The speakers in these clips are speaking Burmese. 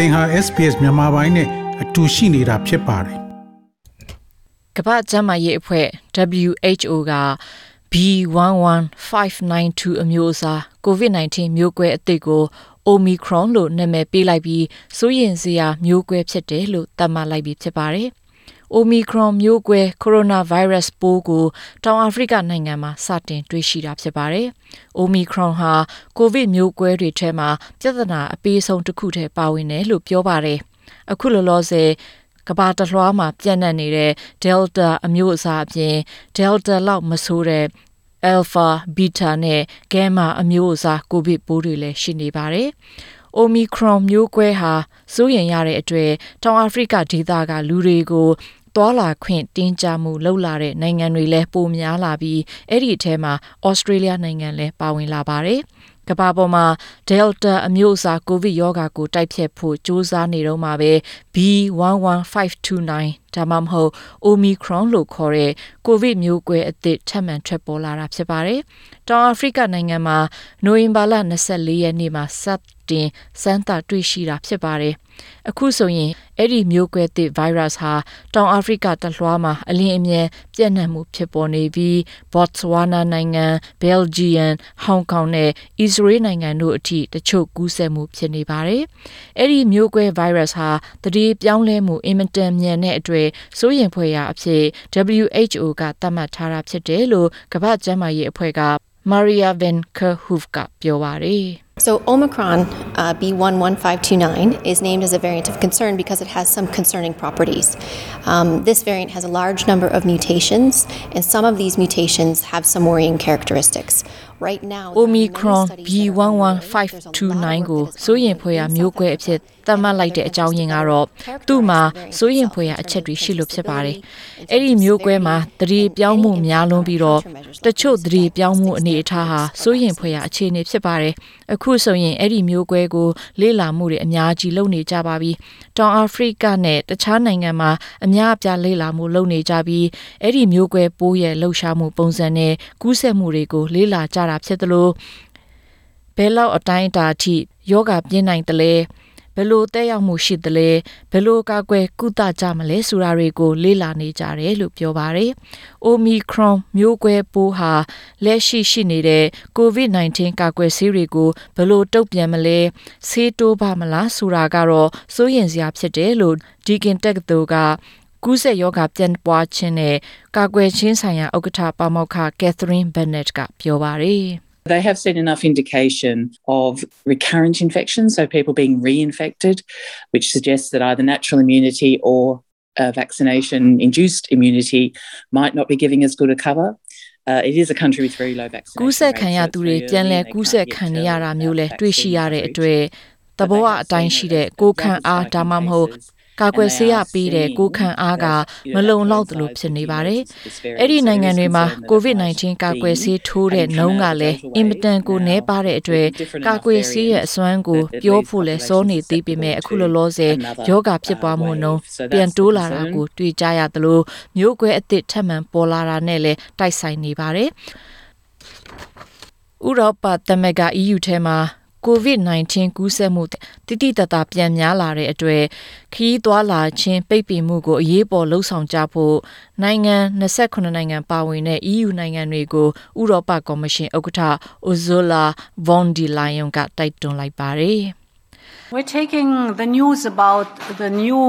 သင်ဟာ SPS မြန်မာပိုင်းနဲ့အတူရှိနေတာဖြစ်ပါတယ်ကမ္ဘာ့ကျန်းမာရေးအဖွဲ့ WHO က B11592 အမျိုးအစား COVID-19 မျိုးကွဲအသစ်ကို Omicron လို့နာမည်ပေးလိုက်ပြီးစိုးရိမ်စရာမျိုးကွဲဖြစ်တယ်လို့သတ်မှတ်လိုက်ပြီးဖြစ်ပါတယ်။ Omicron မျိုးကွဲ coronavirus ပိုးကိုတောင်အာဖရိကနိုင်ငံမှာစတင်တွေ့ရှိတာဖြစ်ပါတယ်။ Omicron ဟာ COVID မျိုးကွဲတွေထဲမှာပြဿနာအပေးဆုံးတစ်ခုထဲပါဝင်တယ်လို့ပြောပါတယ်။အခုလောလောဆယ်ကဘာတလွှားမှာပြန့်နှံ့နေတဲ့ Delta အမျိုးအစားအပြင် Delta လောက်မဆိုးတဲ့ Alpha, Beta နဲ့ Gamma အမျိုးအစားကိုဗစ်ပိုးတွေလည်းရှိနေပါတယ်။ Omicron မျိုးကွဲဟာစိုးရိမ်ရတဲ့အတွက်တောင်အာဖရိကဒေသကလူတွေကို သွာလာခွင့်တင်းကြပ်မှုလှုပ်လာတဲ့နိုင်ငံတွေလည်းပိုများလာပြီးအဲ့ဒီအထဲမှာဩစတြေးလျနိုင်ငံလည်းပါဝင်လာပါတယ်။ကမ္ဘာပေါ်မှာ Delta အမျိုးအစားကိုဗစ်ရောဂါကိုတိုက်ဖြတ်ဖို့စ조사နေတော့မှာပဲ B11529 ဒါမှမဟုတ် Omicron လို့ခေါ်တဲ့ကိုဗစ်မျိုးကွဲအသစ်ထပ်မံထွက်ပေါ်လာတာဖြစ်ပါတယ်။တောင်အာဖရိကနိုင်ငံမှာနိုဝင်ဘာလ24ရက်နေ့မှာစတင်စမ်းသပ်တွေ့ရှိတာဖြစ်ပါတယ်။အခုဆိုရင်အဲ့ဒီမျိုးကွဲသစ် virus ဟာတောင်အာဖရိကတလွှားမှာအလင်းအမြန်ပြန့်နှံ့မှုဖြစ်ပေါ်နေပြီး Botswana နိုင်ငံ၊ Belgium, Hong Kong နဲ့ Israel နိုင်ငံတို့အထိတချို့ကူးစက်မှုဖြစ်နေပါတယ်။အဲ့ဒီမျိုးကွဲ virus ဟာတတိပြောင်းလဲမှုအင်မတန်မြန်တဲ့အတွက်စိုးရိမ်ဖွယ်ရာအဖြစ် WHO ကသတ်မှတ်ထားတာဖြစ်တယ်လို့ကမ္ဘာ့ကျန်းမာရေးအဖွဲ့က Maria Van Kerkhove ကပြောပါတယ်။ So, Omicron uh, B11529 is named as a variant of concern because it has some concerning properties. Um, this variant has a large number of mutations, and some of these mutations have some worrying characteristics. Right now, Omicron B11529 ကိုစိုးရင်ဖွယ်ရာမျိုးကွဲအဖြစ် သတ်မှတ်လိုက်တဲ့အကြောင်းရင်းကတော့သူ့မှာစိုးရင်ဖွယ်ရာအချက်တွေရှိလို့ဖြစ်ပါတယ်။အဲ့ဒီမျိုးကွဲမှာသတိပြောင်းမှုများလွန်းပြီးတော့တချို့သတိပြောင်းမှုအနေအထားဟာစိုးရင်ဖွယ်ရာအခြေအနေဖြစ်ပါတယ်။အခုဆိုရင်အဲ့ဒီမျိုးကွဲကိုလေ့လာမှုတွေအများကြီးလုပ်နေကြပါပြီ။တောင်အာဖရိကနဲ့တခြားနိုင်ငံမှာအများအပြားလေ့လာမှုလုပ်နေကြပြီးအဲ့ဒီမျိုးကွဲပိုးရဲ့လှုပ်ရှားမှုပုံစံနဲ့ကူးစက်မှုတွေကိုလေ့လာကြတာဖြစ်သလိုဘယ်လောက်အတိုင်းအတာအထိယောဂပြင်းနိုင်တယ်လဲ ဘယ်လိုတက်ရောက်မှုရှိသလဲဘယ်လိုကာကွယ်ကုသကြမလဲဆိုတာတွေကို လေ့လာနေကြတယ်လို့ပြောပါတယ်။ Omicron မျိုးကွဲပိုးဟာလက်ရှိရှိနေတဲ့ COVID-19 ကာကွယ်ဆေးတွေကိုဘယ်လိုတုံ့ပြန်မလဲဆေးတိုးပါမလားဆိုတာကတော့စိုးရိမ်စရာဖြစ်တယ်လို့ Deakin တက္ကသိုလ်ကကူးစက်ရောဂါပြန့်ပွားခြင်းနဲ့ကာကွယ်ခြင်းဆိုင်ရာဥက္ကဋ္ဌပါမောက္ခ Catherine Bennett ကပြောပါတယ်။ They have seen enough indication of recurrent infection, so people being reinfected, which suggests that either natural immunity or uh, vaccination induced immunity might not be giving as good a cover. Uh, it is a country with very low vaccination ကူးစက်ခံရသူတွေပြန်လည်ကူးစက်ခံနေရတာမျိုးလဲတွေ့ရှိရတဲ့အတွက်သဘောအတိုင်းရှိတဲ့ကိုခံအားဒါမှမဟုတ် ကာကွယ်ဆေးရပေးတဲ့ကိုခံအားကမလုံလောက်သလိုဖြစ်နေပါတယ်။အဲ့ဒီနိုင်ငံတွေမှာ COVID-19 ကာကွယ်ဆေးထိုးတဲ့နှုန်းကလည်းအင်မတန်ကိုနည်းပါတဲ့အတွက်ကာကွယ်ဆေးရဲ့အစွမ်းကိုပြောဖို့လဲစောနေသေးပေမဲ့အခုလောလောဆယ်ယောဂဖြစ်ပွားမှုနှုန်းပြန်တိုးလာတာကိုတွေ့ကြရသလိုမျိုးကွဲအသစ်ထပ်မံပေါ်လာတာနဲ့လည်းတိုက်ဆိုင်နေပါတယ်။ဥရောပသမဂ္ဂ EU ထဲမှာ COVID-19 ကူးစက်မှုတိတိတတ်တာပြန်များလာတဲ့အတွက်ခီးသွားလာခြင်းပိတ်ပင်မှုကိုအရေးပေါ်လှုံ့ဆော်ကြဖို့နိုင်ငံ28နိုင်ငံပါဝင်တဲ့ EU နိုင်ငံတွေကိုဥရောပကော်မရှင်ဥက္ကဋ္ဌ Ursula von der Leyen ကတိုက်တွန်းလိုက်ပါတယ်။ We're taking the news about the new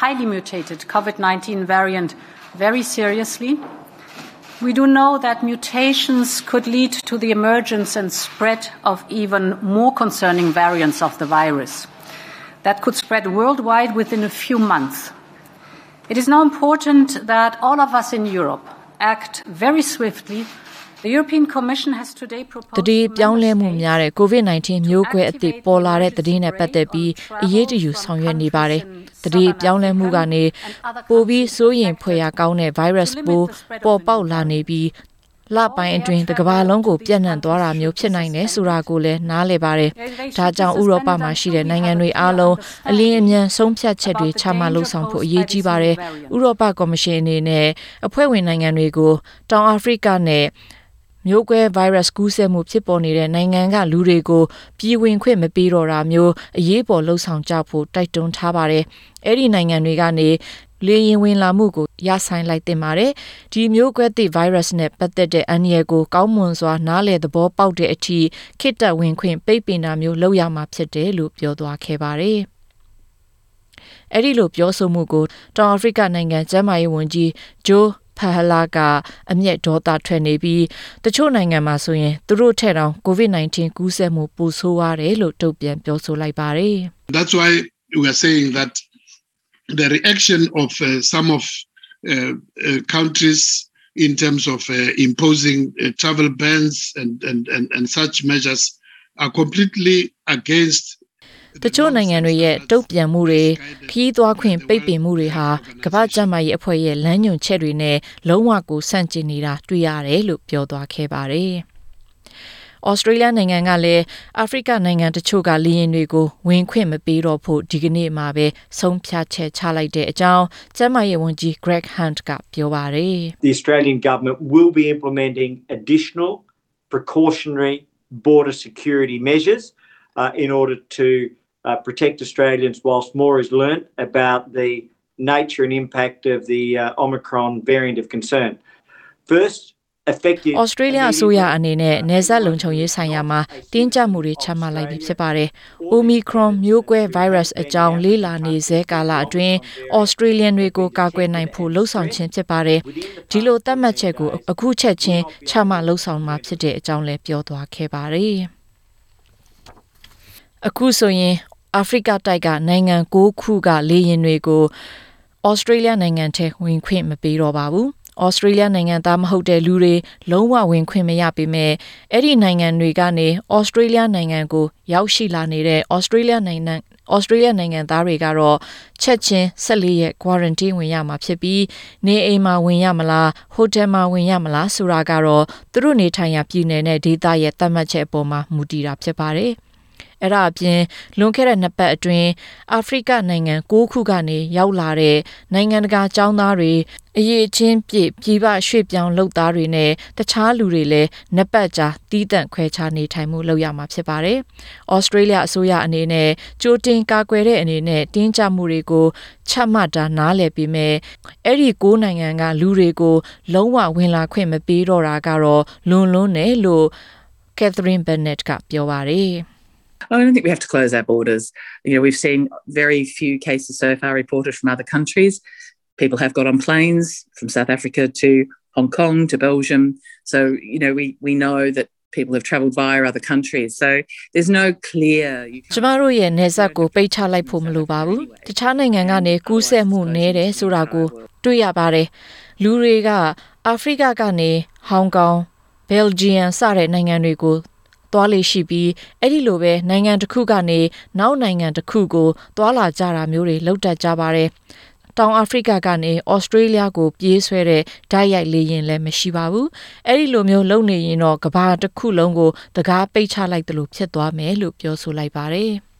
highly mutated COVID-19 variant very seriously. We do know that mutations could lead to the emergence and spread of even more concerning variants of the virus that could spread worldwide within a few months. It is now important that all of us in Europe act very swiftly တတိပြောင်းလဲမှုများတဲ့ COVID-19 မျိုးကွဲအသစ်ပေါ်လာတဲ့တည်နဲ့ပတ်သက်ပြီးအရေးတယူဆောင်ရွက်နေပါတယ်။တတိပြောင်းလဲမှုကနေပိုပြီးစိုးရင်ဖွယ်ရာကောင်းတဲ့ virus ပိုးပေါ်ပေါက်လာနေပြီးလပိုင်းအတွင်းတကဘာလုံးကိုပြန့်နှံ့သွားတာမျိုးဖြစ်နိုင်တယ်ဆိုတာကိုလည်းနားလည်ပါတယ်။ဒါကြောင့်ဥရောပမှာရှိတဲ့နိုင်ငံတွေအားလုံးအလင်းအမြန်ဆုံးဖြတ်ချက်တွေချမှတ်လှုပ်ဆောင်ဖို့အရေးကြီးပါတယ်။ဥရောပကော်မရှင်အနေနဲ့အဖွဲ့ဝင်နိုင်ငံတွေကိုတောင်အာဖရိကနဲ့ မျိုးကွဲ virus ကူးစက်မှုဖြစ်ပေါ်နေတဲ့နိုင်ငံကလူတွေကိုပြည်ဝင်ခွင့်မပေးတော့တာမျိုးအရေးပေါ်လှုံ့ဆော်ကြဖို့တိုက်တွန်းထားပါတယ်။အဲ့ဒီနိုင်ငံတွေကနေလေရင်ဝင်လာမှုကိုရဆိုင်လိုက်တင်ပါတယ်။ဒီမျိုးကွဲသည့် virus နဲ့ပတ်သက်တဲ့အန္တရာယ်ကိုကောင်းမွန်စွာနားလည်သဘောပေါက်တဲ့အထိခိတ္တဝင်ခွင့်ပိတ်ပင်တာမျိုးလုပ်ရမှာဖြစ်တယ်လို့ပြောသွားခဲ့ပါတယ်။အဲ့ဒီလိုပြောဆိုမှုကိုတောင်အာဖရိကနိုင်ငံကျန်းမာရေးဝန်ကြီးဂျိုး ဖဟလာကအမျက်ဒေါသထွက်နေပြီးတချို့နိုင်ငံမှာဆိုရင်သူတို့ထက်တောင် COVID-19 ကူးစက်မှုပိုဆိုးရတယ်လို့တုံ့ပြန်ပြောဆိုလိုက်ပါတယ် That's why we are saying that the reaction of uh, some of uh, uh, countries in terms of uh, imposing uh, travel bans and, and, and, and such measures are completely against တချို့နိုင်ငံတွေရဲ့တုံ့ပြန်မှုတွေခီးသွားခွင့်ပိတ်ပင်မှုတွေဟာကမ္ဘာ့ကျန်းမာရေးအဖွဲ့ရဲ့လမ်းညွှန်ချက်တွေနဲ့လုံးဝကိုဆန့်ကျင်နေတာတွေ့ရတယ်လို့ပြောသွားခဲ့ပါတယ်။ဩစတြေးလျနိုင်ငံကလည်းအာဖရိကနိုင်ငံတချို့ကလီယင်တွေကိုဝင်ခွင့်မပေးတော့ဖို့ဒီကနေ့မှပဲဆုံးဖြတ်ချက်ချလိုက်တဲ့အကြောင်းကျန်းမာရေးဝန်ကြီး Greg Hunt ကပြောပါတယ်။ the Australian government will be implementing additional precautionary border security measures uh, in order to uh, protect Australians whilst more is learnt about the nature and impact of the uh, Omicron variant of concern. First, effective ဩစတြေးလျအစိုးရအနေနဲ့နေဆက်လုံခြုံရေးဆိုင်ရာမှာတင်းကျပ်မှုတွေချမှတ်လိုက်ပြီဖြစ်ပါတယ်။ Omicron မျိုးကွဲ virus အကြောင်းလေးလာနေစေကာလအတွင်းဩစတြေးလျတွေကိုကာကွယ်နိုင်ဖို့လှုံ့ဆော်ခြင်းဖြစ်ပါတယ်။ဒီလိုသတ်မှတ်ချက်ကိုအခုချက်ချင်းချမှတ်လှုံ့ဆော်မှာဖြစ်တဲ့အကြောင်းလည်းပြောသွားခဲ့ပါတယ်။အခုဆိုရင် အာဖရိကတိုက်ကနိုင်ငံ၉ခုကလေယာဉ်တွေကိုဩစတြေးလျနိုင်ငံထဲဝင်ခွင့်မပေးတော့ပါဘူး။ဩစတြေးလျနိုင်ငံသားမဟုတ်တဲ့လူတွေလုံးဝဝင်ခွင့်မရပေမဲ့အဲ့ဒီနိုင်ငံတွေကနေဩစတြေးလျနိုင်ငံကိုရောက်ရှိလာနေတဲ့ဩစတြေးလျနိုင်ငံဩစတြေးလျနိုင်ငံသားတွေကတော့ချက်ချင်း14ရက် quarantine ဝင်ရမှာဖြစ်ပြီးနေအိမ်မှာဝင်ရမလားဟိုတယ်မှာဝင်ရမလားဆိုတာကတော့သူတို့နေထိုင်ရာပြည်နယ်နဲ့ဒေသရဲ့သတ်မှတ်ချက်အပေါ်မှာမူတည်တာဖြစ်ပါတယ်။ အဲ့ဒါအပြင်လွန်ခဲ့တဲ့နှစ်ပတ်အတွင်းအာဖရိကနိုင်ငံ၉ခုကနေရောက်လာတဲ့နိုင်ငံတကာចောင်းသားတွေအရေးချင်းပြည့်ပြည်ပရွှေ့ပြောင်းလုပ်သားတွေနဲ့တခြားလူတွေလည်းနှစ်ပတ်ကြာတီးတန့်ခွဲခြားနေထိုင်မှုလုပ်ရမှာဖြစ်ပါတယ်။ဩစတြေးလျအစိုးရအနေနဲ့ကြိုတင်ကာကွယ်တဲ့အနေနဲ့တင်းကျပ်မှုတွေကိုချမှတ်တာနားလည်ပြီးမဲ့အဲ့ဒီ၉နိုင်ငံကလူတွေကိုလုံးဝဝင်လာခွင့်မပေးတော့တာကတော့လွန်လွန်းတယ်လို့ Catherine Bennett ကပြောပါတယ်။ I don't think we have to close our borders. You know, we've seen very few cases so far reported from other countries. People have got on planes from South Africa to Hong Kong to Belgium. So, you know, we, we know that people have travelled via other countries. So there's no clear. You ကျမတို့ရဲ့နေဆက်ကိုပိတ်ချလိုက်ဖို့မလိုပါဘူး။တခြားနိုင်ငံကနေကူးစက်မှုနည်းတယ်ဆိုတာကိုတွေ့ရပါတယ်။လူတွေကအာဖရိကကနေဟောင်ကောင်၊ဘယ်လ်ဂျီယံစတဲ့နိုင်ငံတွေကို သွားလေရှိပြီးအဲ့ဒီလိုပဲနိုင်ငံတစ်ခုကနေနောက်နိုင်ငံတစ်ခုကိုသွားလာကြတာမျိုးတွေလောက်တတ်ကြပါတယ်။တောင်အာဖရိကကနေဩစတြေးလျကိုပြေးဆွဲတဲ့ဓာတ်ရိုက်လေယာဉ်လည်းမရှိပါဘူး။အဲ့ဒီလိုမျိုးလုပ်နေရင်တော့ကဘာတစ်ခုလုံးကိုတကားပိတ်ချလိုက်တယ်လို့ဖြစ်သွားမယ်လို့ပြောဆိုလိုက်ပါတယ်။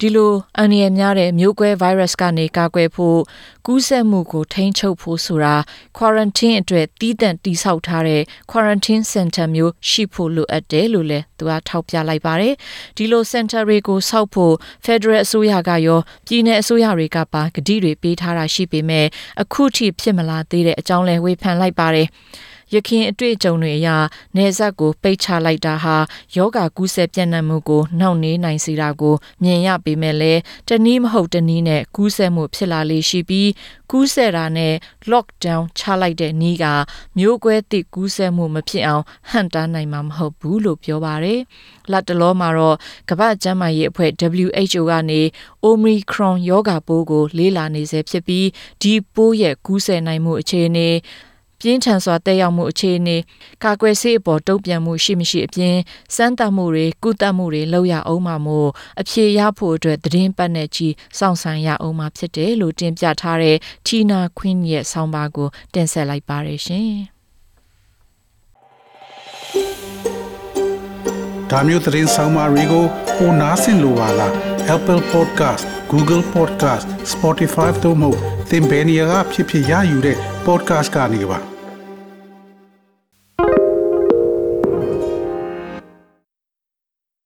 ဒီလိုအန္တရာယ်များတဲ့မျိုးကွဲ virus ကနေကာကွယ်ဖို့ကူးစက်မှုကိုထိန်းချုပ်ဖို့ဆိုတာ quarantine အတွက်တည်တံ့တိဆောက်ထားတဲ့ quarantine center မျိုးရှိဖို့လိုအပ်တယ်လို့လည်းသူကထောက်ပြလိုက်ပါတယ်။ဒီလို center တွေကိုစောက်ဖို့ Federal အစိုးရကရောပြည်내အစိုးရတွေကပါကတိတွေပေးထားတာရှိပေမဲ့အခုထိဖြစ်မလာသေးတဲ့အကြောင်းလဲဝေဖန်လိုက်ပါတယ်။ ရခင်အတွေ့အကြုံတွေအရနေဆက်ကိုပိတ်ချလိုက်တာဟာယောဂကူးစက်ပြန့်နှံ့မှုကိုနှောင့်နှေးနိုင်စေတာကိုမြင်ရပေမဲ့လည်းတနည်းမဟုတ်တနည်းနဲ့ကူးစက်မှုဖြစ်လာလေရှိပြီးကူးစက်တာနဲ့ lockdown ချလိုက်တဲ့နည်းကမျိုးကွဲသည့်ကူးစက်မှုမဖြစ်အောင်ဟန့်တားနိုင်မှာမဟုတ်ဘူးလို့ပြောပါတယ်။လက်တလောမှာတော့ကမ္ဘာ့ကျန်းမာရေးအဖွဲ့ WHO ကနေ Omicron ရောဂါပိုးကို လေးလာနေဆဲဖြစ်ပြီးဒီပိုးရဲ့ကူးစက်နိုင်မှုအခြေအနေ ပြင်းထန်စွာတက်ရောက်မှုအခြေအနေကာကွယ်ဆေးအပေါ်တုံ့ပြန်မှုရှိမရှိအပြင်စမ်းသပ်မှုတွေကုသမှုတွေလုပ်ရအောင်မှာမို့အဖြေရဖို့အတွက်သတင်းပတ်နဲ့ကြီးစောင့်ဆိုင်ရအောင်မှာဖြစ်တယ်လို့တင်ပြထားတဲ့ Tina Queen ရဲ့ဆောင်းပါးကိုတင်ဆက်လိုက်ပါရရှင်ဒါမျိုးသတင်းဆောင်မတွေကိုပိုနားဆင်လိုပါလား Apple Podcast Google Podcast Spotify တို့မှာသင်ပင်ရာဖြစ်ဖြစ်ရယူတဲ့ podcast ကနေပါ